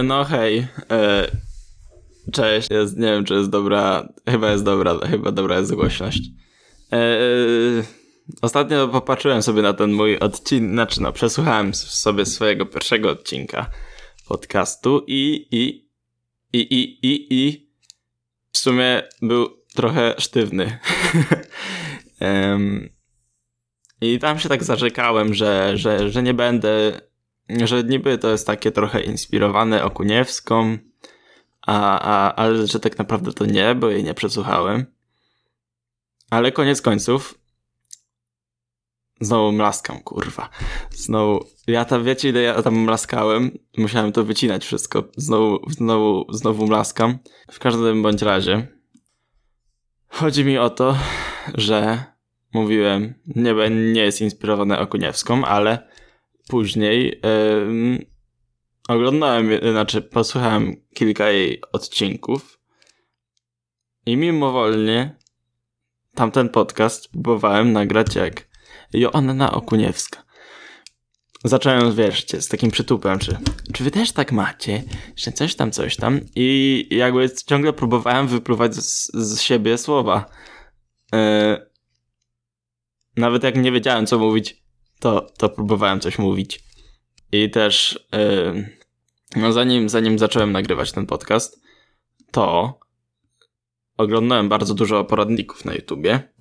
E, no hej. E, cześć. Jest, nie wiem, czy jest dobra. Chyba jest dobra, chyba dobra jest głośność. E, ostatnio popatrzyłem sobie na ten mój odcinek, znaczy no, przesłuchałem sobie swojego pierwszego odcinka podcastu i, i, i, i, i, i w sumie był trochę sztywny. I tam się tak zarzekałem, że, że, że nie będę że niby to jest takie trochę inspirowane Okuniewską, a, a, ale że tak naprawdę to nie, bo jej nie przesłuchałem. Ale koniec końców znowu mlaskam, kurwa. Znowu, ja tam, wiecie ile ja tam mlaskałem? Musiałem to wycinać wszystko. Znowu, znowu, znowu mlaskam. W każdym bądź razie chodzi mi o to, że mówiłem, nie, nie jest inspirowane Okuniewską, ale później oglądałem, znaczy posłuchałem kilka jej odcinków i mimowolnie tamten podcast próbowałem nagrać jak Joanna Okuniewska. Zacząłem, wiesz, z takim przytupem, czy, czy wy też tak macie, że coś tam, coś tam i jakby ciągle próbowałem wypluwać z, z siebie słowa. Yy, nawet jak nie wiedziałem, co mówić, to, to próbowałem coś mówić. I też, yy, no zanim, zanim zacząłem nagrywać ten podcast, to oglądałem bardzo dużo poradników na YouTubie.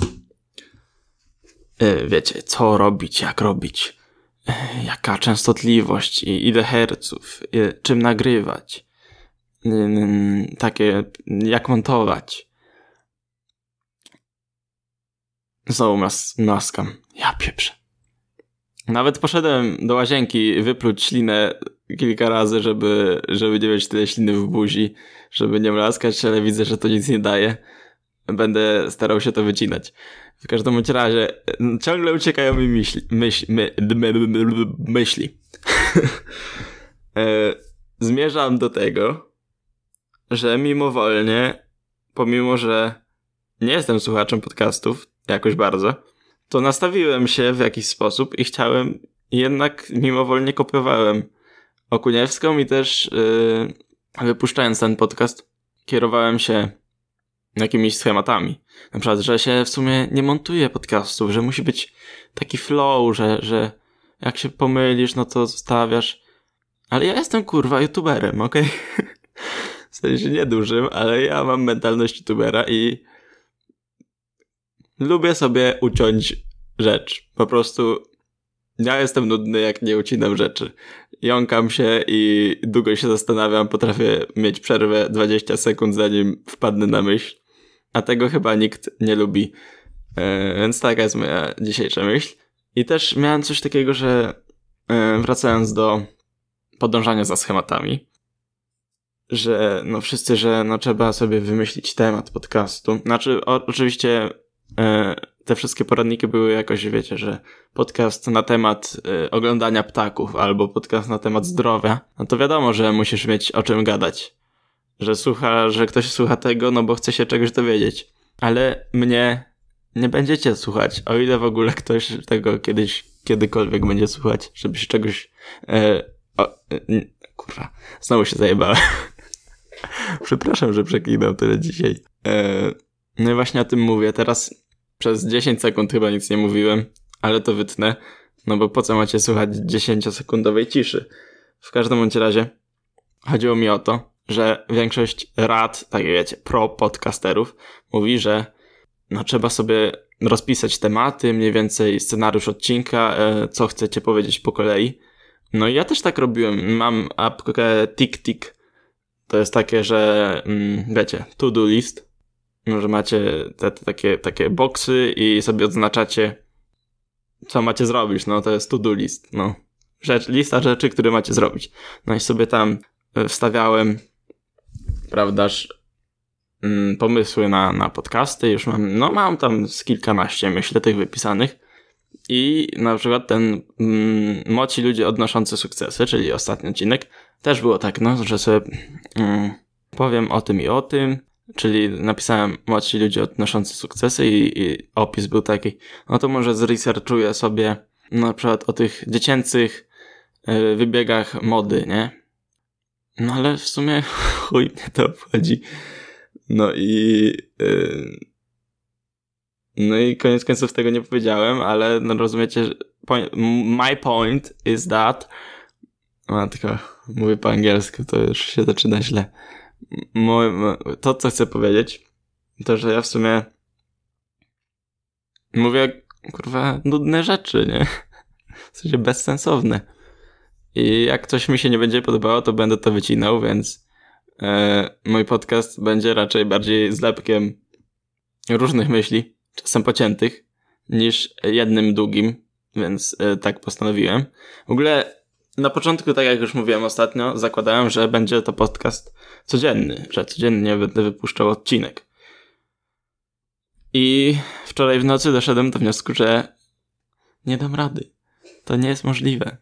Yy, wiecie, co robić, jak robić, yy, jaka częstotliwość, ile herców, yy, czym nagrywać, takie, jak montować. Znowu mas maskam. Ja pieprzę. Nawet poszedłem do łazienki wypluć ślinę kilka razy, żeby, żeby nie mieć tyle śliny w buzi, żeby nie mlaskać, ale widzę, że to nic nie daje. Będę starał się to wycinać. W każdym bądź razie ciągle uciekają mi myśli. Myśl, my, my, my, myśli. Zmierzam do tego, że mimowolnie, pomimo, że nie jestem słuchaczem podcastów jakoś bardzo, to nastawiłem się w jakiś sposób i chciałem, jednak mimowolnie kopiowałem Okuniewską i też yy, wypuszczając ten podcast, kierowałem się jakimiś schematami. Na przykład, że się w sumie nie montuje podcastów, że musi być taki flow, że, że jak się pomylisz, no to zostawiasz. Ale ja jestem kurwa youtuberem, okej? Okay? W sensie niedużym, ale ja mam mentalność youtubera i lubię sobie uciąć rzecz. Po prostu ja jestem nudny, jak nie ucinam rzeczy. Jąkam się i długo się zastanawiam, potrafię mieć przerwę 20 sekund, zanim wpadnę na myśl. A tego chyba nikt nie lubi. E, więc taka jest moja dzisiejsza myśl. I też miałem coś takiego, że e, wracając do podążania za schematami, że no wszyscy, że no trzeba sobie wymyślić temat podcastu. Znaczy, o, oczywiście te wszystkie poradniki były jakoś, wiecie, że podcast na temat y, oglądania ptaków albo podcast na temat zdrowia, no to wiadomo, że musisz mieć o czym gadać. Że słucha, że ktoś słucha tego, no bo chce się czegoś dowiedzieć. Ale mnie nie będziecie słuchać, o ile w ogóle ktoś tego kiedyś, kiedykolwiek będzie słuchać, żeby się czegoś... E, o, e, kurwa, znowu się zajebałem. Przepraszam, że przeklinam tyle dzisiaj. E, no i właśnie o tym mówię. Teraz przez 10 sekund chyba nic nie mówiłem, ale to wytnę, no bo po co macie słuchać 10-sekundowej ciszy? W każdym bądź razie chodziło mi o to, że większość rad, tak wiecie, pro podcasterów mówi, że no trzeba sobie rozpisać tematy, mniej więcej scenariusz odcinka, e, co chcecie powiedzieć po kolei. No i ja też tak robiłem. Mam apkę TikTik. To jest takie, że mm, wiecie, to-do list że macie te, te, takie, takie boksy i sobie odznaczacie, co macie zrobić. No to jest to-do list. No. Rzecz, lista rzeczy, które macie zrobić. No i sobie tam e, wstawiałem, prawdaż, mm, pomysły na, na podcasty. Już mam, no mam tam z kilkanaście, myślę, tych wypisanych. I na przykład ten mm, moci ludzie odnoszący sukcesy, czyli ostatni odcinek, też było tak, no, że sobie mm, powiem o tym i o tym, Czyli napisałem młodsi ludzie odnoszący sukcesy i, i, opis był taki, no to może zresearchuję sobie na przykład o tych dziecięcych y, wybiegach mody, nie? No ale w sumie chuj mnie to obchodzi. No i... Yy, no i koniec końców tego nie powiedziałem, ale no rozumiecie, point, my point is that a, tylko mówię po angielsku, to już się zaczyna źle. To, co chcę powiedzieć, to, że ja w sumie mówię, kurwa, nudne rzeczy, nie? W sensie bezsensowne. I jak coś mi się nie będzie podobało, to będę to wycinał, więc e, mój podcast będzie raczej bardziej zlepkiem różnych myśli, czasem pociętych, niż jednym długim, więc e, tak postanowiłem. W ogóle na początku, tak jak już mówiłem ostatnio, zakładałem, że będzie to podcast codzienny, że codziennie będę wypuszczał odcinek. I wczoraj w nocy doszedłem do wniosku, że nie dam rady. To nie jest możliwe.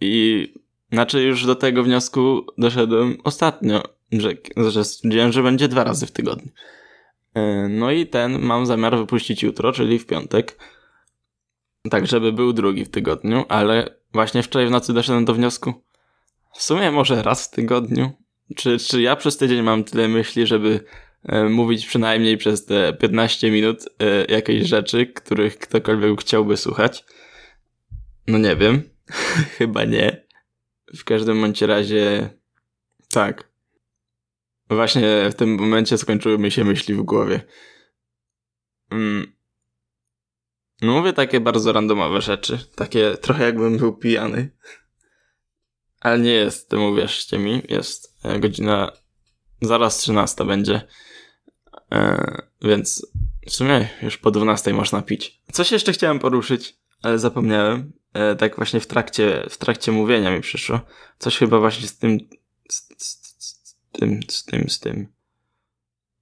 I znaczy już do tego wniosku doszedłem ostatnio, że, że stwierdziłem, że będzie dwa razy w tygodniu. E, no i ten mam zamiar wypuścić jutro, czyli w piątek. Tak, żeby był drugi w tygodniu, ale właśnie wczoraj w nocy doszedłem do wniosku. W sumie może raz w tygodniu. Czy, czy ja przez tydzień mam tyle myśli, żeby e, mówić przynajmniej przez te 15 minut e, jakiejś rzeczy, których ktokolwiek chciałby słuchać? No nie wiem. Chyba nie. W każdym bądź razie tak. Właśnie w tym momencie skończyły mi się myśli w głowie. Mm. No mówię takie bardzo randomowe rzeczy. Takie trochę jakbym był pijany. Ale nie jest, uwierzcie mi. Jest e, godzina zaraz 13 będzie. E, więc w sumie już po 12 można pić. Coś jeszcze chciałem poruszyć, ale zapomniałem. E, tak właśnie w trakcie, w trakcie mówienia mi przyszło. Coś chyba właśnie z tym, z, z, z tym, z tym, z tym.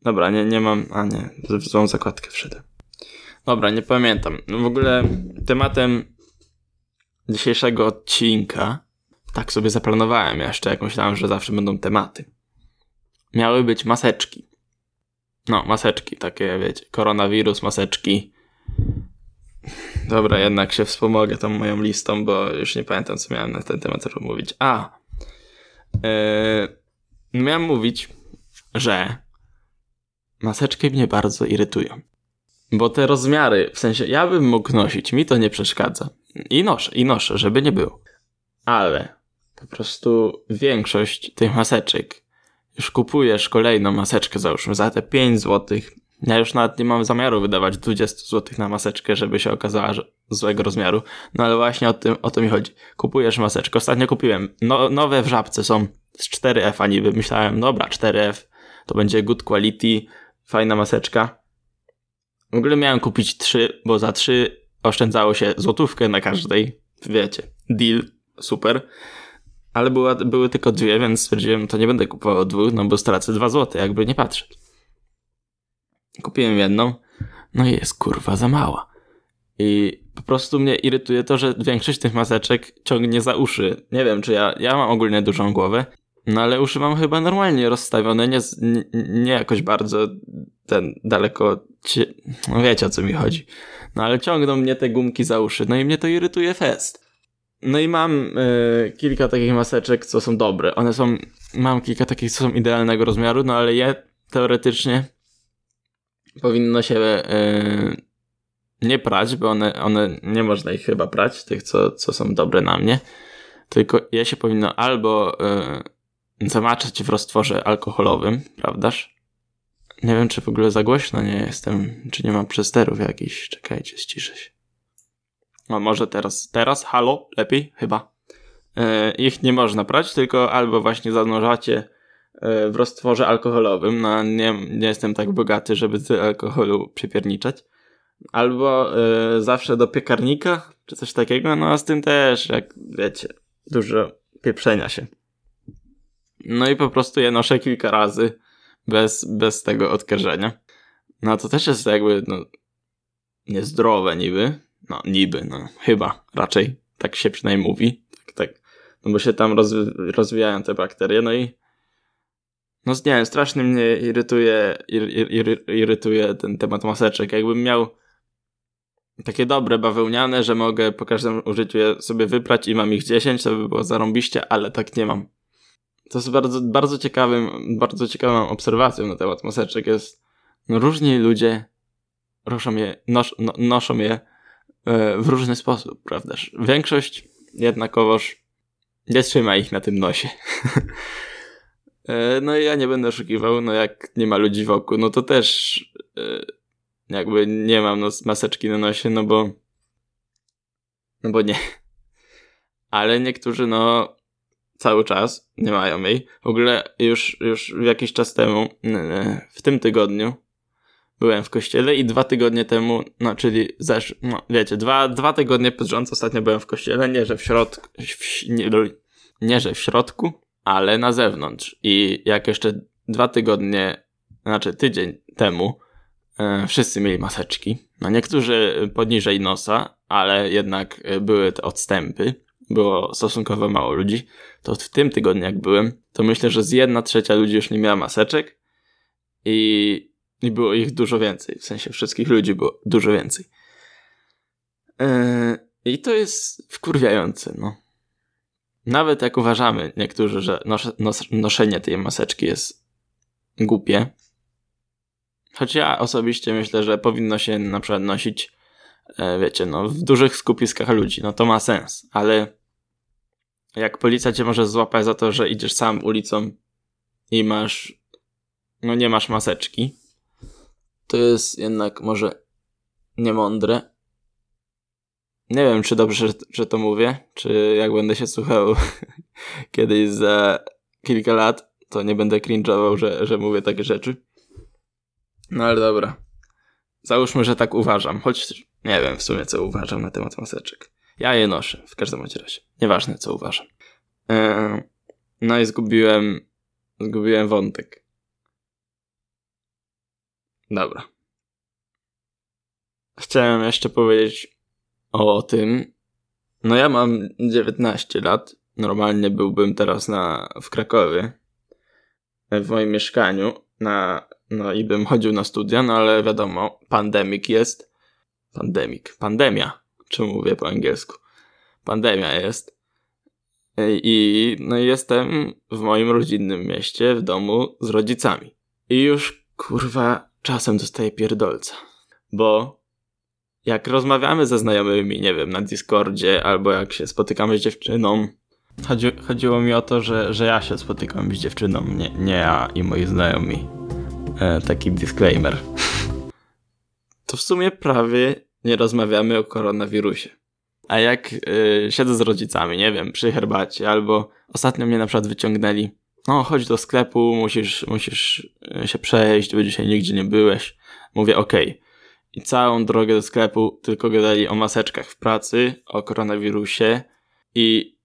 Dobra, nie, nie mam, a nie, w złą zakładkę wszedłem. Dobra, nie pamiętam. No w ogóle tematem dzisiejszego odcinka, tak sobie zaplanowałem jeszcze, jak myślałem, że zawsze będą tematy. Miały być maseczki. No, maseczki, takie wiecie, koronawirus, maseczki. Dobra, jednak się wspomogę tą moją listą, bo już nie pamiętam, co miałem na ten temat mówić. A, yy, miałem mówić, że maseczki mnie bardzo irytują. Bo te rozmiary, w sensie ja bym mógł nosić, mi to nie przeszkadza. I noszę, i noszę, żeby nie było. Ale po prostu większość tych maseczek, już kupujesz kolejną maseczkę załóżmy za te 5 zł. Ja już nawet nie mam zamiaru wydawać 20 zł na maseczkę, żeby się okazała że złego rozmiaru. No ale właśnie o, tym, o to mi chodzi. Kupujesz maseczkę. Ostatnio kupiłem. No, nowe w żabce są z 4F, a niby myślałem, dobra, 4F to będzie good quality, fajna maseczka. W ogóle miałem kupić trzy, bo za trzy oszczędzało się złotówkę na każdej. Wiecie, deal, super. Ale była, były tylko dwie, więc stwierdziłem, to nie będę kupował dwóch, no bo stracę dwa złote, jakby nie patrzeć. Kupiłem jedną, no i jest kurwa za mała. I po prostu mnie irytuje to, że większość tych maseczek ciągnie za uszy. Nie wiem, czy ja, ja mam ogólnie dużą głowę, no ale uszy mam chyba normalnie rozstawione, nie, nie, jakoś bardzo ten daleko, no wiecie o co mi chodzi. No ale ciągną mnie te gumki za uszy, no i mnie to irytuje fest. No i mam y, kilka takich maseczek, co są dobre. One są, mam kilka takich, co są idealnego rozmiaru, no ale je teoretycznie powinno się y, nie prać, bo one, one nie można ich chyba prać, tych, co, co są dobre na mnie. Tylko je się powinno albo y, zamaczać w roztworze alkoholowym, prawdaż? Nie wiem, czy w ogóle za głośno nie jestem, czy nie mam przesterów jakichś. Czekajcie, ściszę się. No może teraz, teraz, halo, lepiej, chyba. E, ich nie można prać, tylko albo właśnie zanurzacie e, w roztworze alkoholowym, no nie, nie jestem tak bogaty, żeby tyle alkoholu przypierniczać. Albo e, zawsze do piekarnika, czy coś takiego, no a z tym też, jak wiecie, dużo pieprzenia się. No i po prostu je noszę kilka razy bez, bez tego odkażenia. No to też jest jakby, no, niezdrowe niby. No, niby, no, chyba, raczej, tak się przynajmniej mówi. Tak, tak. No bo się tam rozwi rozwijają te bakterie, no i no nie wiem, strasznie mnie irytuje, ir, ir, irytuje ten temat maseczek. Jakbym miał takie dobre bawełniane, że mogę po każdym użyciu je sobie wyprać i mam ich 10, to by było zarąbiście, ale tak nie mam. To jest bardzo, bardzo ciekawym, bardzo ciekawą obserwacją na temat maseczek jest, no różni ludzie noszą je, nos, no, noszą je e, w różny sposób, prawdaż? Większość jednakowoż nie trzyma ich na tym nosie. E, no i ja nie będę oszukiwał, no jak nie ma ludzi wokół, no to też e, jakby nie mam nos, maseczki na nosie, no bo no bo nie. Ale niektórzy no cały czas nie mają jej. W ogóle już, już jakiś czas temu, w tym tygodniu byłem w kościele i dwa tygodnie temu, no czyli zesz, no wiecie, dwa, dwa tygodnie pod rząd ostatnio byłem w kościele, nie że w środku, w, nie, nie że w środku, ale na zewnątrz. I jak jeszcze dwa tygodnie, znaczy tydzień temu, e, wszyscy mieli maseczki. No niektórzy poniżej nosa, ale jednak były te odstępy. Było stosunkowo mało ludzi. To w tym tygodniu jak byłem, to myślę, że z jedna trzecia ludzi już nie miała maseczek i, i było ich dużo więcej. W sensie wszystkich ludzi było dużo więcej. E, I to jest wkurwiające, no. Nawet jak uważamy niektórzy, że nos, nos, noszenie tej maseczki jest głupie, choć ja osobiście myślę, że powinno się na przykład nosić, e, wiecie, no, w dużych skupiskach ludzi, no to ma sens, ale jak policja cię może złapać za to, że idziesz sam ulicą i masz, no nie masz maseczki, to jest jednak może niemądre, nie wiem, czy dobrze, że to mówię, czy jak będę się słuchał kiedyś za kilka lat, to nie będę cringe'ował, że, że mówię takie rzeczy. No ale dobra. Załóżmy, że tak uważam, choć nie wiem w sumie, co uważam na temat maseczek. Ja je noszę, w każdym razie. Nieważne, co uważam. Eee, no i zgubiłem, zgubiłem wątek. Dobra. Chciałem jeszcze powiedzieć o tym. No ja mam 19 lat. Normalnie byłbym teraz na, w Krakowie. W moim mieszkaniu. Na, no i bym chodził na studia, no ale wiadomo, pandemik jest. Pandemik. Pandemia. Czemu mówię po angielsku? Pandemia jest. I no jestem w moim rodzinnym mieście, w domu z rodzicami. I już kurwa czasem dostaję pierdolca. Bo jak rozmawiamy ze znajomymi, nie wiem, na Discordzie, albo jak się spotykamy z dziewczyną, chodzi, chodziło mi o to, że, że ja się spotykam z dziewczyną, nie, nie ja i moi znajomi. E, taki disclaimer. To w sumie prawie nie rozmawiamy o koronawirusie. A jak y, siedzę z rodzicami, nie wiem, przy herbacie, albo ostatnio mnie na przykład wyciągnęli, no chodź do sklepu, musisz, musisz e, się przejść, bo dzisiaj nigdzie nie byłeś. Mówię, okej. Okay i całą drogę do sklepu tylko gadali o maseczkach w pracy, o koronawirusie i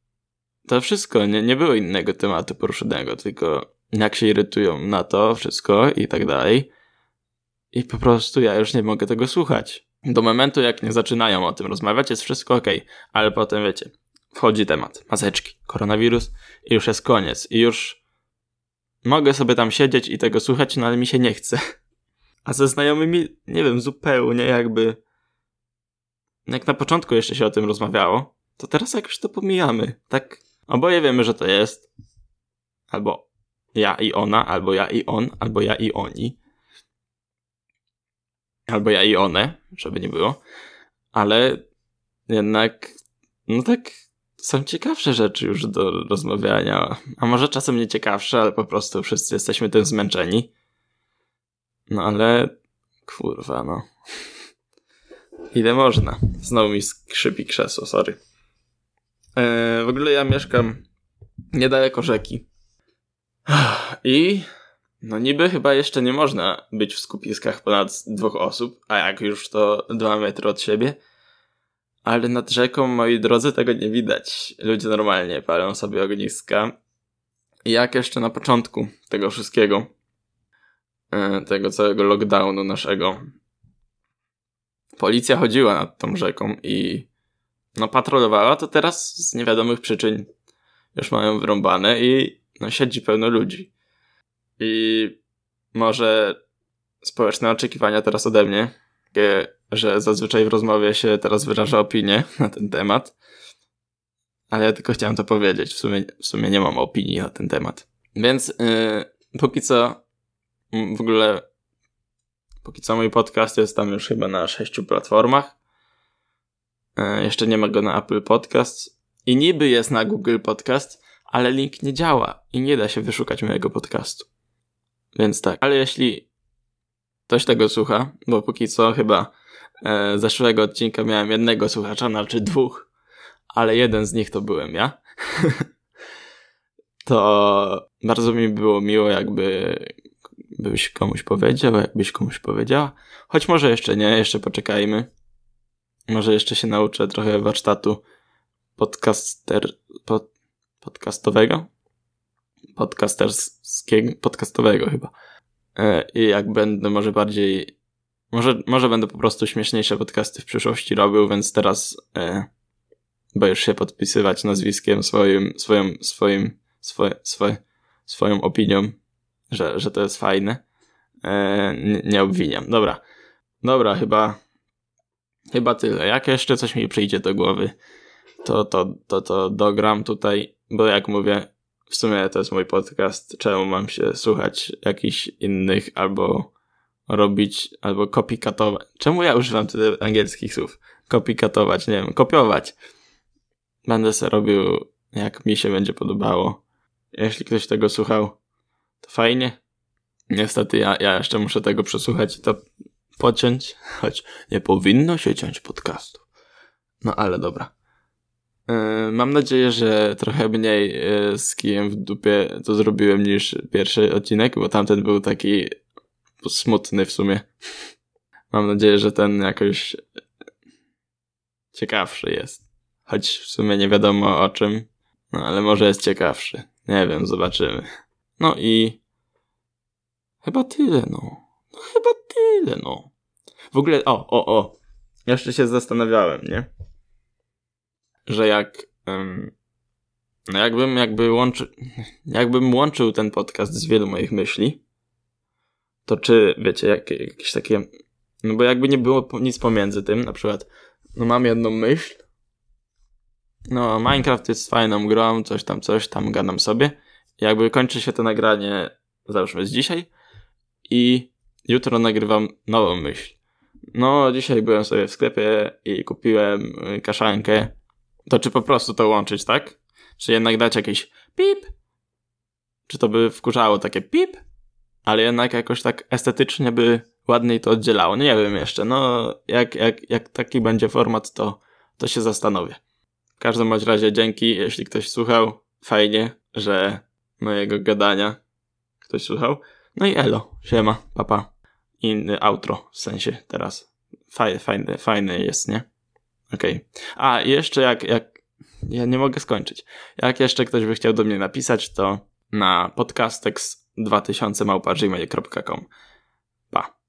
to wszystko, nie, nie było innego tematu poruszonego, tylko jak się irytują na to wszystko i tak dalej. I po prostu ja już nie mogę tego słuchać. Do momentu, jak nie zaczynają o tym rozmawiać, jest wszystko ok, ale potem wiecie, wchodzi temat maseczki, koronawirus i już jest koniec. I już mogę sobie tam siedzieć i tego słuchać, no ale mi się nie chce. A ze znajomymi, nie wiem, zupełnie jakby. Jak na początku jeszcze się o tym rozmawiało, to teraz jakoś to pomijamy. Tak, oboje wiemy, że to jest. Albo ja i ona, albo ja i on, albo ja i oni. Albo ja i one, żeby nie było. Ale jednak, no tak, są ciekawsze rzeczy już do rozmawiania. A może czasem nie ciekawsze, ale po prostu wszyscy jesteśmy tym zmęczeni. No ale kurwa, no. Ile można? Znowu mi skrzypi krzesło, sorry. Eee, w ogóle ja mieszkam niedaleko rzeki. I no niby chyba jeszcze nie można być w skupiskach ponad dwóch osób, a jak już to dwa metry od siebie. Ale nad rzeką, moi drodzy, tego nie widać. Ludzie normalnie palą sobie ogniska. Jak jeszcze na początku tego wszystkiego E, tego całego lockdownu naszego. Policja chodziła nad tą rzeką i no patrolowała, to teraz z niewiadomych przyczyn już mają wyrąbane i no siedzi pełno ludzi. I może społeczne oczekiwania teraz ode mnie, że zazwyczaj w rozmowie się teraz wyraża opinię na ten temat. Ale ja tylko chciałem to powiedzieć. W sumie, w sumie nie mam opinii na ten temat. Więc yy, póki co w ogóle póki co mój podcast jest tam już chyba na sześciu platformach. Yy, jeszcze nie ma go na Apple Podcast i niby jest na Google Podcast, ale link nie działa i nie da się wyszukać mojego podcastu. Więc tak, ale jeśli ktoś tego słucha, bo póki co chyba e, zeszłego odcinka miałem jednego słuchacza, znaczy dwóch, ale jeden z nich to byłem ja. to bardzo mi było miło, jakby byś komuś powiedział, jakbyś komuś powiedziała. Choć może jeszcze nie, jeszcze poczekajmy. Może jeszcze się nauczę trochę warsztatu podcaster, pod, podcastowego. Podcasterskiego, podcastowego chyba. E, I jak będę może bardziej, może, może będę po prostu śmieszniejsze podcasty w przyszłości robił, więc teraz e, boisz się podpisywać nazwiskiem swoim, swoim, swoim, swoje, swoje, swoją opinią, że, że to jest fajne. E, nie, nie obwiniam. Dobra. Dobra, chyba, chyba tyle. Jak jeszcze coś mi przyjdzie do głowy, to, to, to, to dogram tutaj, bo jak mówię, w sumie to jest mój podcast, czemu mam się słuchać jakichś innych albo robić, albo kopikatować. Czemu ja używam tyle angielskich słów? Kopikatować, nie wiem, kopiować. Będę sobie robił, jak mi się będzie podobało. Jeśli ktoś tego słuchał, to fajnie. Niestety ja, ja jeszcze muszę tego przesłuchać i to pociąć, choć nie powinno się ciąć podcastu. No ale dobra. Yy, mam nadzieję, że trochę mniej yy, z kijem w dupie to zrobiłem niż pierwszy odcinek, bo tamten był taki smutny w sumie. Mam nadzieję, że ten jakoś ciekawszy jest. Choć w sumie nie wiadomo o czym, no ale może jest ciekawszy. Nie wiem, zobaczymy. No i chyba tyle, no. no chyba tyle, no. W ogóle, o, o, o. Jeszcze się zastanawiałem, nie? Że jak um, no jakbym jakby łączy, jakbym łączył ten podcast z wielu moich myśli, to czy, wiecie, jak, jakieś takie, no bo jakby nie było nic pomiędzy tym, na przykład, no mam jedną myśl, no Minecraft jest fajną grą, coś tam, coś tam, gadam sobie, jakby kończy się to nagranie, załóżmy z dzisiaj i jutro nagrywam nową myśl. No, dzisiaj byłem sobie w sklepie i kupiłem kaszankę to czy po prostu to łączyć, tak? Czy jednak dać jakieś pip? Czy to by wkurzało takie pip? Ale jednak jakoś tak estetycznie by ładniej to oddzielało. Nie wiem jeszcze. No, jak, jak, jak taki będzie format, to, to się zastanowię. W każdym bądź razie dzięki, jeśli ktoś słuchał. Fajnie, że mojego gadania ktoś słuchał. No i elo, siema, papa. Inny outro, w sensie teraz. Fajne, fajne, fajne jest, nie? Okej. Okay. A, jeszcze jak, jak, ja nie mogę skończyć. Jak jeszcze ktoś by chciał do mnie napisać, to na podcastex2000 małpa Pa.